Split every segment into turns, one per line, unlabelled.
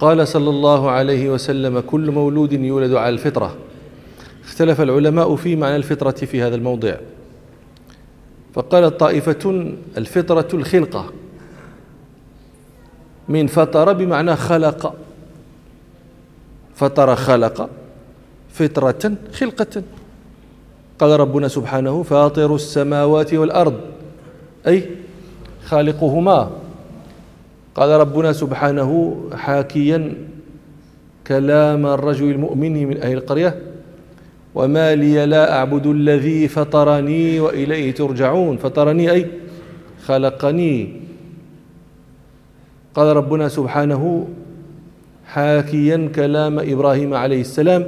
قال صلى الله عليه وسلم كل مولود يولد على الفطرة. اختلف العلماء في معنى الفطرة في هذا الموضع. فقال طائفة الفطرة الخلقة. من فطر بمعنى خلق. فطر خلق فطرة خلقة. قال ربنا سبحانه فاطر السماوات والأرض. أي خالقهما. قال ربنا سبحانه حاكيا كلام الرجل المؤمن من أهل القرية وما لي لا أعبد الذي فطرني وإليه ترجعون. فطرني أي خلقني. قال ربنا سبحانه حاكيا كلام إبراهيم عليه السلام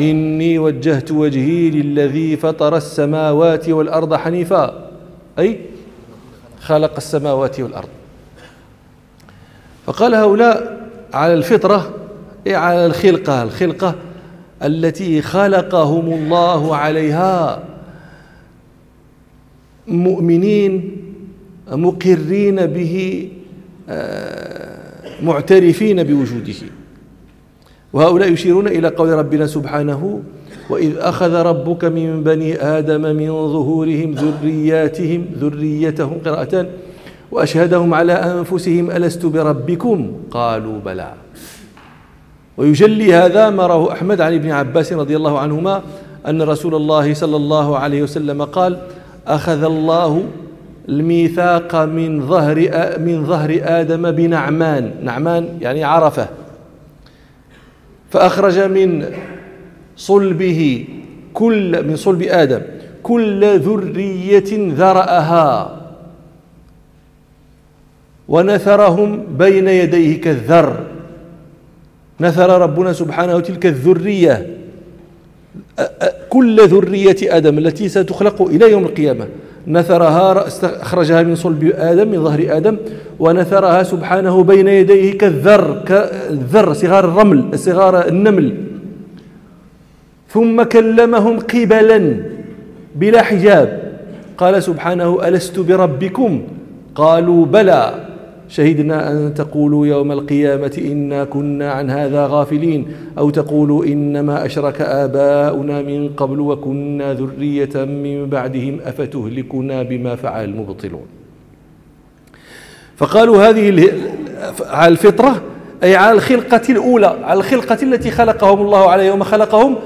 إني وجهت وجهي للذي فطر السماوات والأرض حنيفا. أي خلق السماوات والأرض. فقال هؤلاء على الفطرة أي على الخلقة؟ الخلقة التي خلقهم الله عليها مؤمنين مقرين به آه، معترفين بوجوده. وهؤلاء يشيرون إلى قول ربنا سبحانه وإذ أخذ ربك من بني آدم من ظهورهم ذرياتهم ذريتهم قراءتان وأشهدهم على أنفسهم ألست بربكم؟ قالوا بلى. ويجلي هذا ما رواه أحمد عن ابن عباس رضي الله عنهما أن رسول الله صلى الله عليه وسلم قال أخذ الله الميثاق من ظهر من ظهر آدم بنعمان. نعمان يعني عرفة. فأخرج من صلبه كل من صلب آدم كل ذرية ذرأها. ونثرهم بين يديه كالذر. نثر ربنا سبحانه تلك الذرية. كل ذرية آدم التي ستخلق إلى يوم القيامة. نثرها أخرجها من صلب آدم من ظهر آدم ونثرها سبحانه بين يديه كالذر كالذر صغار الرمل صغار النمل. ثم كلمهم قبلا بلا حجاب. قال سبحانه ألست بربكم؟ قالوا بلى. شهدنا أن تقولوا يوم القيامة إنا كنا عن هذا غافلين أو تقولوا إنما أشرك آباؤنا من قبل وكنا ذرية من بعدهم أفتهلكنا بما فعل المبطلون. فقالوا هذه على الفطرة أي على الخلقة الأولى على الخلقة التي خلقهم الله عليها يوم خلقهم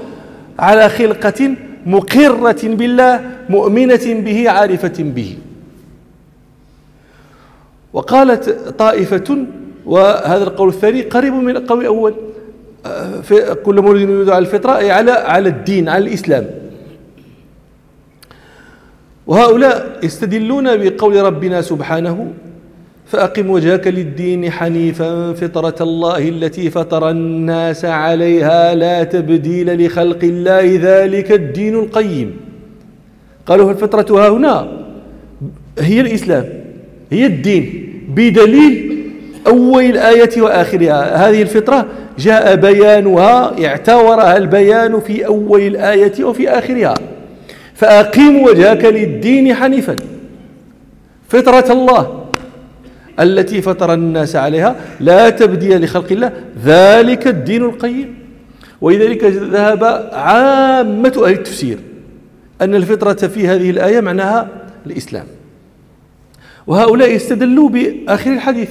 على خلقة مقرة بالله مؤمنة به عارفة به. وقالت طائفة وهذا القول الثاني قريب من القول الأول. كل مولد يولد على الفطرة أي على على الدين على الإسلام. وهؤلاء يستدلون بقول ربنا سبحانه فأقم وجهك للدين حنيفا فطرة الله التي فطر الناس عليها لا تبديل لخلق الله ذلك الدين القيم. قالوا الفطرة ها هنا هي الإسلام؟ هي الدين. بدليل أول الآية وآخرها. هذه الفطرة جاء بيانها اعتورها البيان في أول الآية وفي آخرها. فأقيم وجهك للدين حنيفا. فطرة الله التي فطر الناس عليها لا تبديل لخلق الله ذلك الدين القيم. ولذلك ذهب عامة أهل التفسير أن الفطرة في هذه الآية معناها الإسلام. وهؤلاء استدلوا بآخر الحديث.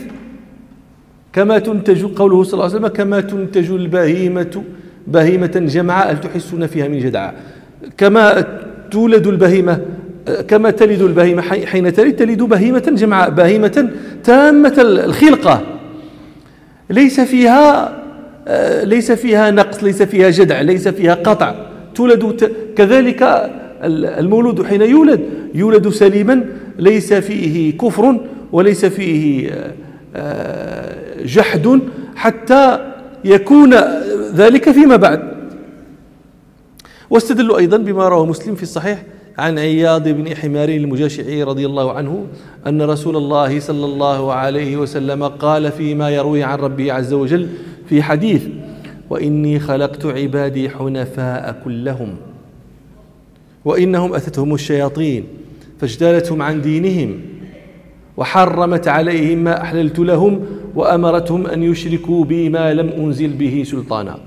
كما تنتج قوله صلى الله عليه وسلم كما تنتج البهيمة بهيمة جمعاء هل تحسون فيها من جدعاء كما تولد البهيمة كما تلد البهيمة حين تلد تلد بهيمة جمعاء بهيمة تامة الخلقة. ليس فيها ليس فيها نقص ليس فيها جدع ليس فيها قطع. تولد كذلك المولود حين يولد يولد سليما ليس فيه كفر وليس فيه آه، جحد حتى يكون ذلك فيما بعد. واستدلوا أيضا بما رواه مسلم في الصحيح عن عياض بن حمار المجاشعي رضي الله عنه أن رسول الله صلى الله عليه وسلم قال فيما يروي عن ربه عز وجل في حديث وإني خلقت عبادي حنفاء كلهم وإنهم أتتهم الشياطين فاجتالتهم عن دينهم وحرمت عليهم ما أحللت لهم وأمرتهم أن يشركوا بي ما لم أنزل به سلطانا.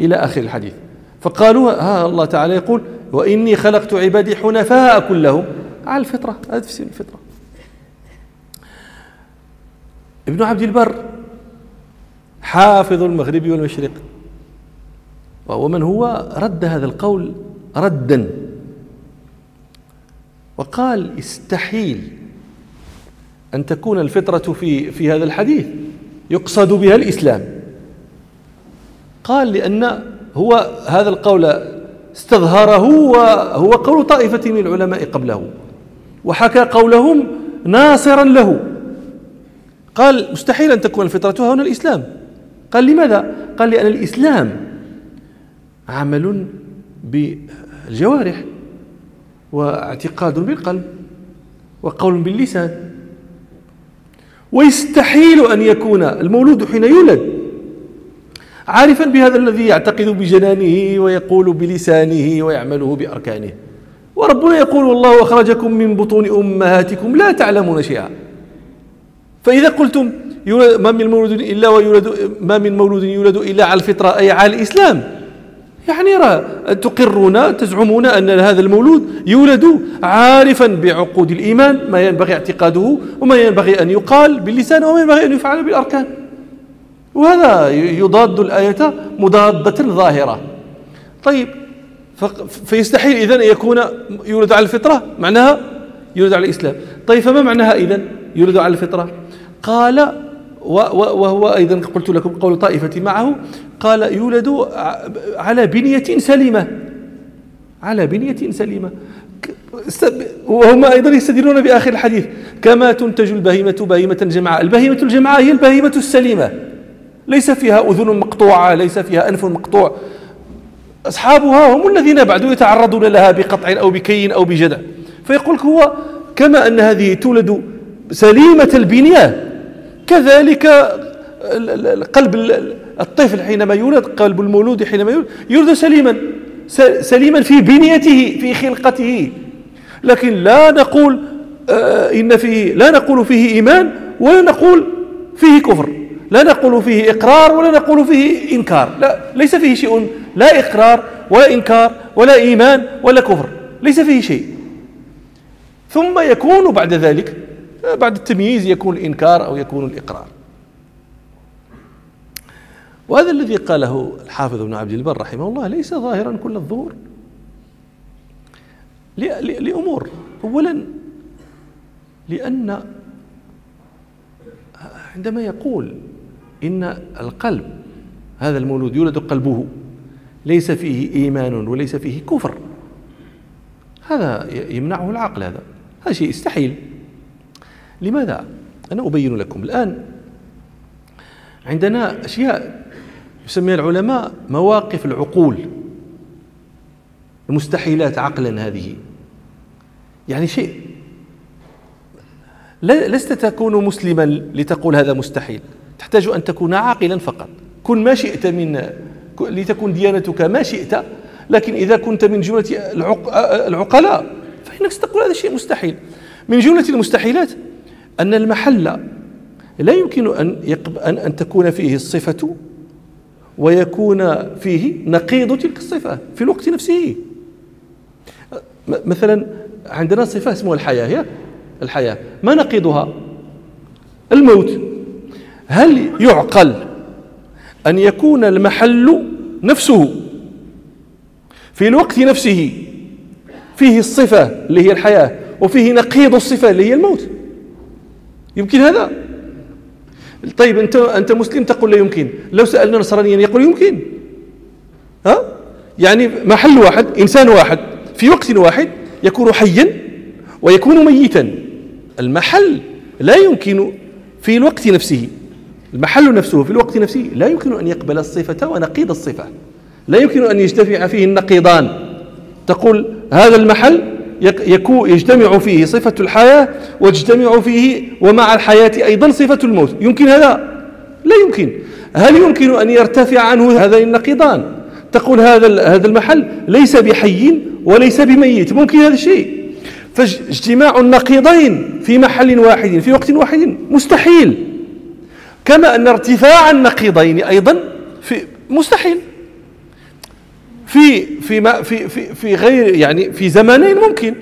إلى آخر الحديث. فقالوا ها الله تعالى يقول وإني خلقت عبادي حنفاء كلهم. على الفطرة هذا تفسير الفطرة. ابن عبد البر حافظ المغرب والمشرق ومن هو رد هذا القول ردا. وقال استحيل أن تكون الفطرة في في هذا الحديث يقصد بها الإسلام. قال لأن هو هذا القول استظهره وهو قول طائفة من العلماء قبله وحكى قولهم ناصرا له. قال مستحيل أن تكون الفطرة هنا الإسلام. قال لماذا؟ قال لأن الإسلام عمل بالجوارح. واعتقاد بالقلب وقول باللسان. ويستحيل أن يكون المولود حين يولد عارفا بهذا الذي يعتقد بجنانه ويقول بلسانه ويعمله بأركانه. وربنا يقول والله أخرجكم من بطون أمهاتكم لا تعلمون شيئا. فإذا قلتم ما من مولود إلا ويولد ما من مولود يولد إلا على الفطرة أي على الإسلام يعني راه تقرون تزعمون أن هذا المولود يولد عارفا بعقود الإيمان ما ينبغي اعتقاده وما ينبغي أن يقال باللسان وما ينبغي أن يفعل بالأركان. وهذا يضاد الآية مضادة ظاهرة. طيب فيستحيل إذن أن يكون يولد على الفطرة؟ معناها يولد على الإسلام. طيب فما معناها إذن يولد على الفطرة؟ قال وهو أيضا قلت لكم قول طائفة معه قال يولد على بنية سليمة. على بنية سليمة. وهم أيضا يستدلون بآخر الحديث. كما تنتج البهيمة بهيمة جمعاء البهيمة الجمعاء هي البهيمة السليمة. ليس فيها أذن مقطوعة ليس فيها أنف مقطوع. أصحابها هم الذين بعد يتعرضون لها بقطع أو بكي أو بجدع. فيقول هو كما أن هذه تولد سليمة البنية كذلك قلب الطفل حينما يولد قلب المولود حينما يولد يولد سليما سليما في بنيته في خلقته. لكن لا نقول آه، إن فيه لا نقول فيه إيمان ولا نقول فيه كفر. لا نقول فيه إقرار ولا نقول فيه إنكار. لا ليس فيه شيء لا إقرار ولا إنكار ولا إيمان ولا كفر. ليس فيه شيء. ثم يكون بعد ذلك بعد التمييز يكون الإنكار أو يكون الإقرار. وهذا الذي قاله الحافظ ابن عبد البر رحمه الله ليس ظاهرا كل الظهور. لأمور. أولا لأن عندما يقول إن القلب هذا المولود يولد قلبه ليس فيه إيمان وليس فيه كفر هذا يمنعه العقل هذا. هذا شيء يستحيل. لماذا؟ أنا أبين لكم الآن عندنا أشياء يسميها العلماء مواقف العقول المستحيلات عقلا هذه. يعني شيء لست تكون مسلما لتقول هذا مستحيل. تحتاج أن تكون عاقلا فقط. كن ما شئت من لتكون ديانتك ما شئت لكن إذا كنت من جملة العقلاء فإنك ستقول هذا شيء مستحيل. من جملة المستحيلات أن المحل لا يمكن أن, أن, أن تكون فيه الصفة ويكون فيه نقيض تلك الصفة في الوقت نفسه. مثلا عندنا صفة اسمها الحياة. هي الحياة. ما نقيضها؟ الموت. هل يعقل أن يكون المحل نفسه في الوقت نفسه فيه الصفة اللي هي الحياة وفيه نقيض الصفة اللي هي الموت؟ يمكن هذا؟ طيب أنت أنت مسلم تقول لا يمكن. لو سألنا نصرانيا يقول يمكن. ها؟ يعني محل واحد إنسان واحد في وقت واحد يكون حيا ويكون ميتا. المحل لا يمكن في الوقت نفسه. المحل نفسه في الوقت نفسه لا يمكن أن يقبل الصفة ونقيض الصفة. لا يمكن أن يجتمع فيه النقيضان. تقول هذا المحل يجتمع فيه صفة الحياة وتجتمع فيه ومع الحياة أيضا صفة الموت. يمكن هذا؟ لا يمكن. هل يمكن أن يرتفع عنه هذين النقيضان؟ تقول هذا هذا المحل ليس بحي وليس بميت. ممكن هذا الشيء. فاجتماع النقيضين في محل واحد في وقت واحد مستحيل. كما أن ارتفاع النقيضين أيضا في مستحيل. في في في في في غير يعني في زمانين ممكن.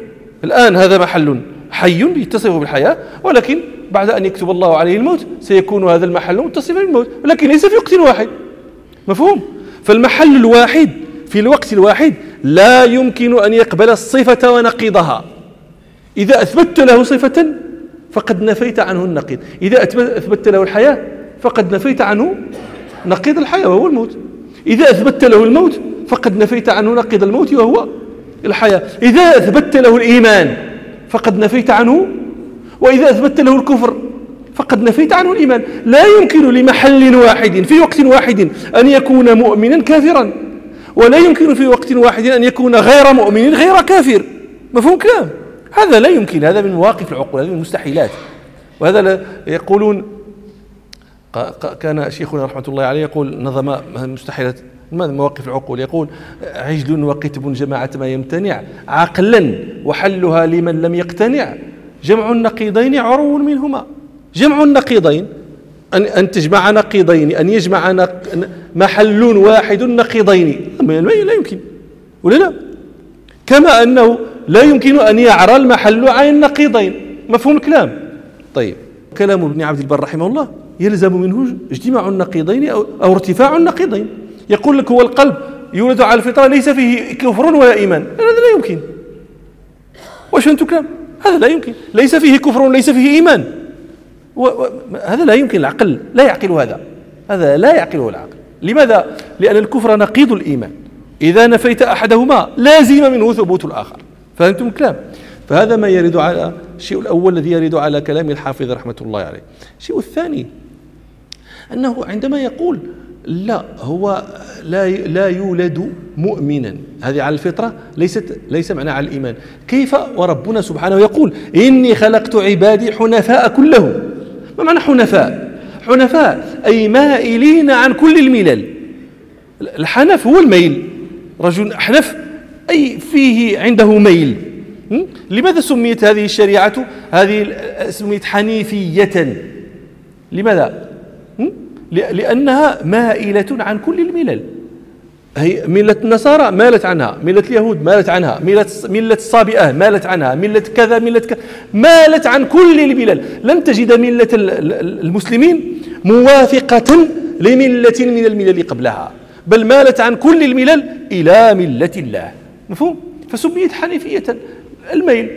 الآن هذا محل حي يتصف بالحياة ولكن بعد أن يكتب الله عليه الموت سيكون هذا المحل متصفا بالموت ولكن ليس في وقت واحد. مفهوم؟ فالمحل الواحد في الوقت الواحد لا يمكن أن يقبل الصفة ونقيضها. إذا أثبت له صفة فقد نفيت عنه النقيض. إذا أثبت له الحياة فقد نفيت عنه نقيض الحياة وهو الموت. إذا أثبت له الموت فقد نفيت عنه نقيض الموت وهو الحياة. إذا أثبت له الإيمان فقد نفيت عنه وإذا أثبت له الكفر فقد نفيت عنه الإيمان. لا يمكن لمحل واحد في وقت واحد أن يكون مؤمنا كافرا ولا يمكن في وقت واحد أن يكون غير مؤمن غير كافر. مفهوم كلام هذا لا يمكن هذا من مواقف العقول هذه من المستحيلات. وهذا يقولون كان شيخنا رحمة الله عليه يقول نظم مستحيلات مواقف العقول. يقول عجل وقتب جماعة ما يمتنع عقلا وحلها لمن لم يقتنع. جمع النقيضين عرو منهما. جمع النقيضين أن أن تجمع نقيضين أن يجمع محل واحد نقيضين. لا يمكن. ولا لا؟ كما أنه لا يمكن أن يعرى المحل عن النقيضين. مفهوم الكلام؟ طيب. كلام ابن عبد البر رحمه الله. يلزم منه اجتماع النقيضين أو, ارتفاع النقيضين. يقول لك هو القلب يولد على الفطرة ليس فيه كفر ولا إيمان. هذا لا يمكن. واش أنتم كلام؟ هذا لا يمكن. ليس فيه كفر ليس فيه إيمان. و... و... هذا لا يمكن. العقل لا يعقل هذا. هذا لا يعقله العقل. لماذا؟ لأن الكفر نقيض الإيمان. إذا نفيت أحدهما لازم منه ثبوت الآخر. فهمتم الكلام؟ فهذا ما يرد على الشيء الأول الذي يرد على كلام الحافظ رحمة الله عليه. الشيء الثاني أنه عندما يقول لا هو لا لا يولد مؤمنا. هذه على الفطرة ليست ليس معنى على الإيمان. كيف وربنا سبحانه يقول إني خلقت عبادي حنفاء كلهم؟ ما معنى حنفاء؟ حنفاء أي مائلين عن كل الملل. الحنف هو الميل. رجل أحنف أي فيه عنده ميل. لماذا سميت هذه الشريعة؟ هذه سميت حنيفية. لماذا؟ لأنها مائلة عن كل الملل. هي ملة النصارى مالت عنها ملة اليهود مالت عنها ملة ملة الصابئة مالت عنها ملة كذا ملة كذا مالت عن كل الملل. لن تجد ملة المسلمين موافقة لملة من الملل قبلها بل مالت عن كل الملل إلى ملة الله. مفهوم؟ فسميت حنيفية الميل.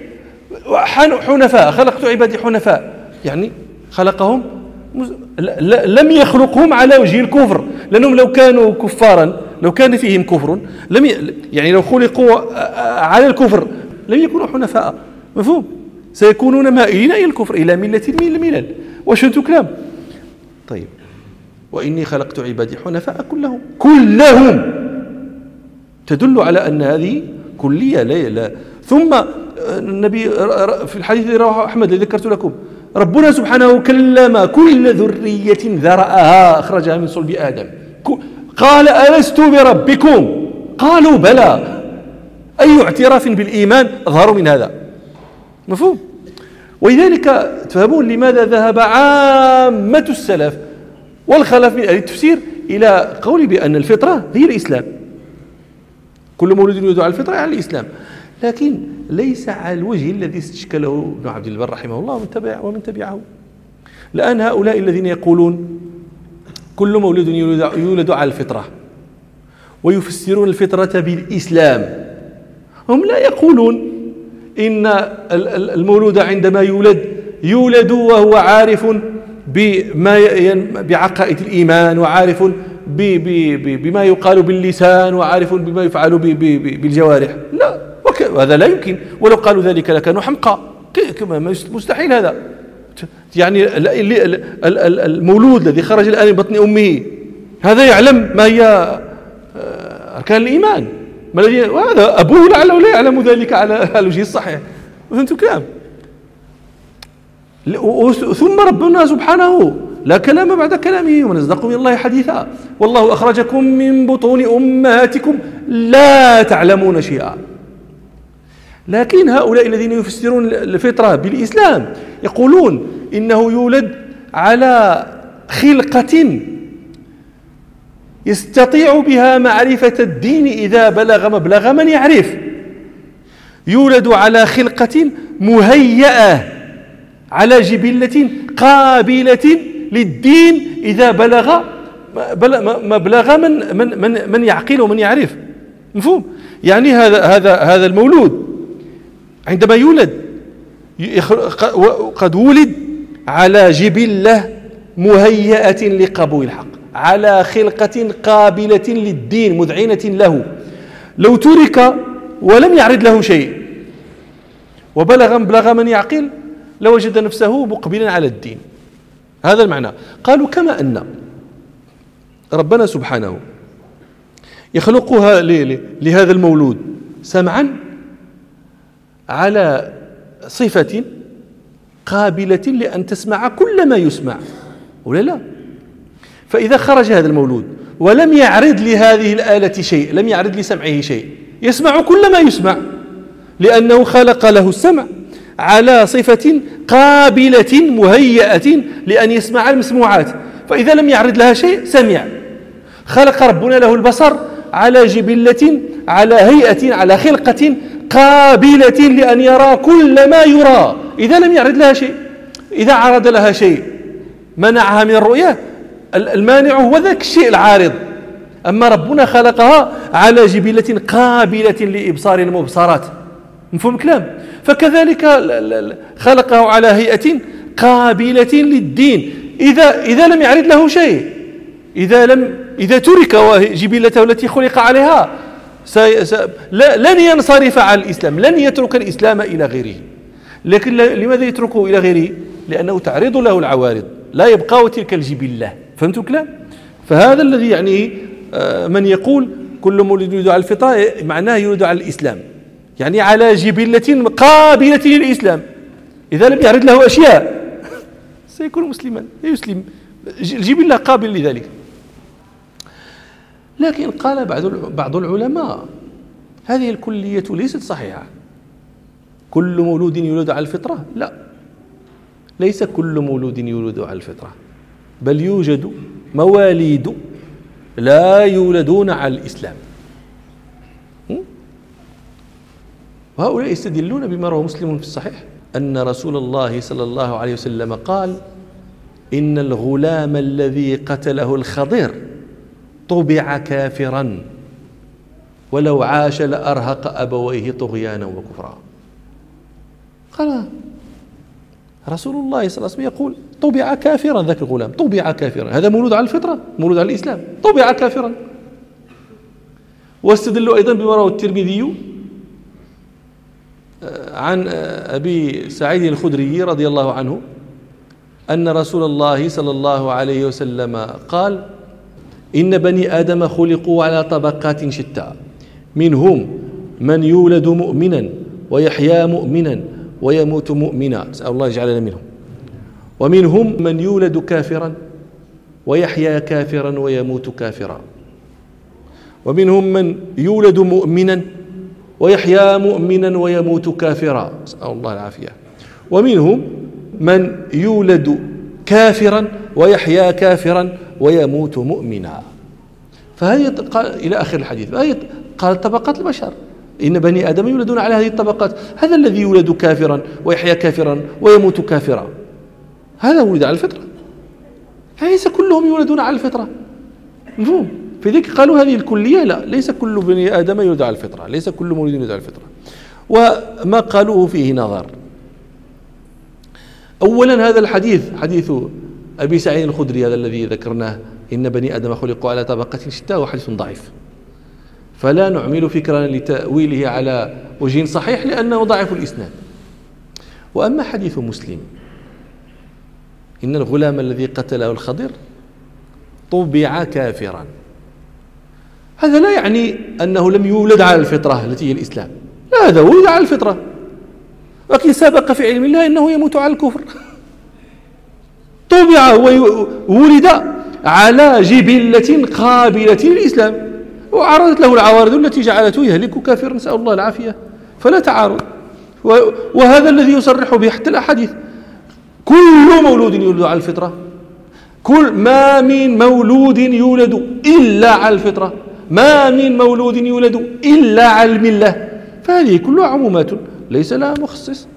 حنفاء خلقت عبادي حنفاء. يعني خلقهم لم يخلقهم على وجه الكفر. لأنهم لو كانوا كفارا لو كان فيهم كفر لم. يعني لو خلقوا على الكفر لم يكونوا حنفاء. مفهوم؟ سيكونون مائلين إلى الكفر إلى ملة من الملل. واش أنتم كلام؟ طيب. وإني خلقت عبادي حنفاء كلهم. كلهم! تدل على أن هذه كلية لا, ثم النبي في الحديث الذي رواه أحمد الذي ذكرت لكم ربنا سبحانه كلم كل ذرية ذرأها أخرجها من صلب آدم. قال ألست بربكم؟ قالوا بلى. أي اعتراف بالإيمان أظهر من هذا. مفهوم؟ ولذلك تفهمون لماذا ذهب عامة السلف والخلف من أهل التفسير إلى قول بأن الفطرة هي الإسلام. كل مولود يولد على الفطرة على الإسلام. لكن ليس على الوجه الذي استشكله ابن عبد البر رحمه الله ومن تبع ومن تبعه. الآن هؤلاء الذين يقولون كل مولود يولد, على الفطرة ويفسرون الفطرة بالإسلام. هم لا يقولون إن المولود عندما يولد يولد وهو عارف بما بعقائد الإيمان وعارف بما يقال باللسان وعارف بما يفعل بالجوارح. لا. هذا لا يمكن. ولو قالوا ذلك لكانوا حمقى مستحيل هذا. يعني المولود الذي خرج الآن من بطن أمه هذا يعلم ما هي آه، أركان الإيمان. ما الذي وهذا أبوه لعله لا يعلم ذلك على الوجه الصحيح. فهمتوا كلام. ثم ربنا سبحانه لا كلام بعد كلامه ومن أصدق من الله حديثا. والله أخرجكم من بطون أمهاتكم لا تعلمون شيئا. لكن هؤلاء الذين يفسرون الفطرة بالإسلام يقولون إنه يولد على خلقة يستطيع بها معرفة الدين إذا بلغ مبلغ من يعرف. يولد على خلقة مهيئة على جبلة قابلة للدين إذا بلغ مبلغ من من من من يعقل ومن يعرف. مفهوم؟ يعني هذا هذا هذا المولود. عندما يولد قد ولد على جبلة مهيئة لقبول الحق على خلقة قابلة للدين مذعنة له. لو ترك ولم يعرض له شيء وبلغ مبلغ من يعقل لوجد نفسه مقبلا على الدين. هذا المعنى. قالوا كما أن ربنا سبحانه يخلقها لهذا المولود. سمعا؟ على صفة قابلة لأن تسمع كل ما يسمع ولا لا؟ فإذا خرج هذا المولود ولم يعرض لهذه الآلة شيء لم يعرض لسمعه شيء يسمع كل ما يسمع لأنه خلق له السمع على صفة قابلة مهيئة لأن يسمع المسموعات. فإذا لم يعرض لها شيء سمع. خلق ربنا له البصر على جبلة على هيئة على خلقة قابلة لأن يرى كل ما يرى. إذا لم يعرض لها شيء. إذا عرض لها شيء منعها من الرؤية. المانع هو ذاك الشيء العارض. أما ربنا خلقها على جبلة قابلة لإبصار المبصرات. مفهوم الكلام؟ فكذلك خلقه على هيئة قابلة للدين. إذا إذا لم يعرض له شيء إذا لم إذا ترك جبلته التي خلق عليها سي سي لن ينصرف على الإسلام لن يترك الإسلام إلى غيره. لكن لماذا يتركه إلى غيره؟ لأنه تعرض له العوارض لا يبقى تلك الجبلة. فهمتوا الكلام فهذا الذي يعني آه، من يقول كل مولد يولد على الفطرة معناه يولد على الإسلام. يعني على جبلة قابلة للإسلام. إذا لم يعرض له أشياء. سيكون مسلما يسلم. الجبلة قابل لذلك. لكن قال بعض العلماء هذه الكلية ليست صحيحة. كل مولود يولد على الفطرة؟ لا. ليس كل مولود يولد على الفطرة. بل يوجد مواليد لا يولدون على الإسلام. وهؤلاء يستدلون بما روى مسلم في الصحيح أن رسول الله صلى الله عليه وسلم قال إن الغلام الذي قتله الخضر طبع كافرا. ولو عاش لأرهق أبويه طغيانا وكفرا. قال رسول الله صلى الله عليه وسلم يقول طبع كافرا ذاك الغلام. طبع كافرا. هذا مولود على الفطرة مولود على الإسلام. طبع كافرا. واستدلوا أيضا بما رواه الترمذي آه، عن آه، أبي سعيد الخدري رضي الله عنه أن رسول الله صلى الله عليه وسلم قال إن بني آدم خلقوا على طبقات شتى. منهم من يولد مؤمنا ويحيا مؤمنا ويموت مؤمنا. نسأل الله يجعلنا منهم. ومنهم من يولد كافرا ويحيا كافرا ويموت كافرا. ومنهم من يولد مؤمنا ويحيا مؤمنا ويموت كافرا. نسأل الله العافية. ومنهم من يولد كافرا ويحيا كافرا ويموت مؤمنا. فهذه إلى آخر الحديث. قال طبقات البشر. إن بني آدم يولدون على هذه الطبقات. هذا الذي يولد كافرا ويحيا كافرا ويموت كافرا. هذا ولد على الفطرة. ليس كلهم يولدون على الفطرة. مفهوم؟ في ذلك قالوا هذه الكلية لا. ليس كل بني آدم يولد على الفطرة. ليس كل مولود يولد على الفطرة. وما قالوه فيه نظر. أولا هذا الحديث حديث أبي سعيد الخدري هذا الذي ذكرناه إن بني آدم خلقوا على طبقة شتى وحديث ضعيف. فلا نعمل فكرا لتأويله على وجه صحيح لأنه ضعف الإسناد. وأما حديث مسلم إن الغلام الذي قتله الخضر طبع كافرا. هذا لا يعني أنه لم يولد على الفطرة التي هي الإسلام. لا هذا ولد على الفطرة. لكن سبق في علم الله أنه يموت على الكفر. طبع وولد على جبلة قابلة للإسلام وعرضت له العوارض التي جعلته يهلك كافرا نسأل الله العافية. فلا تعارض. وهذا الذي يصرح به حتى الأحاديث. كل مولود يولد على الفطرة. كل ما من مولود يولد إلا على الفطرة. ما من مولود يولد إلا على الملة. فهذه كلها عمومات. ليس لها مخصص.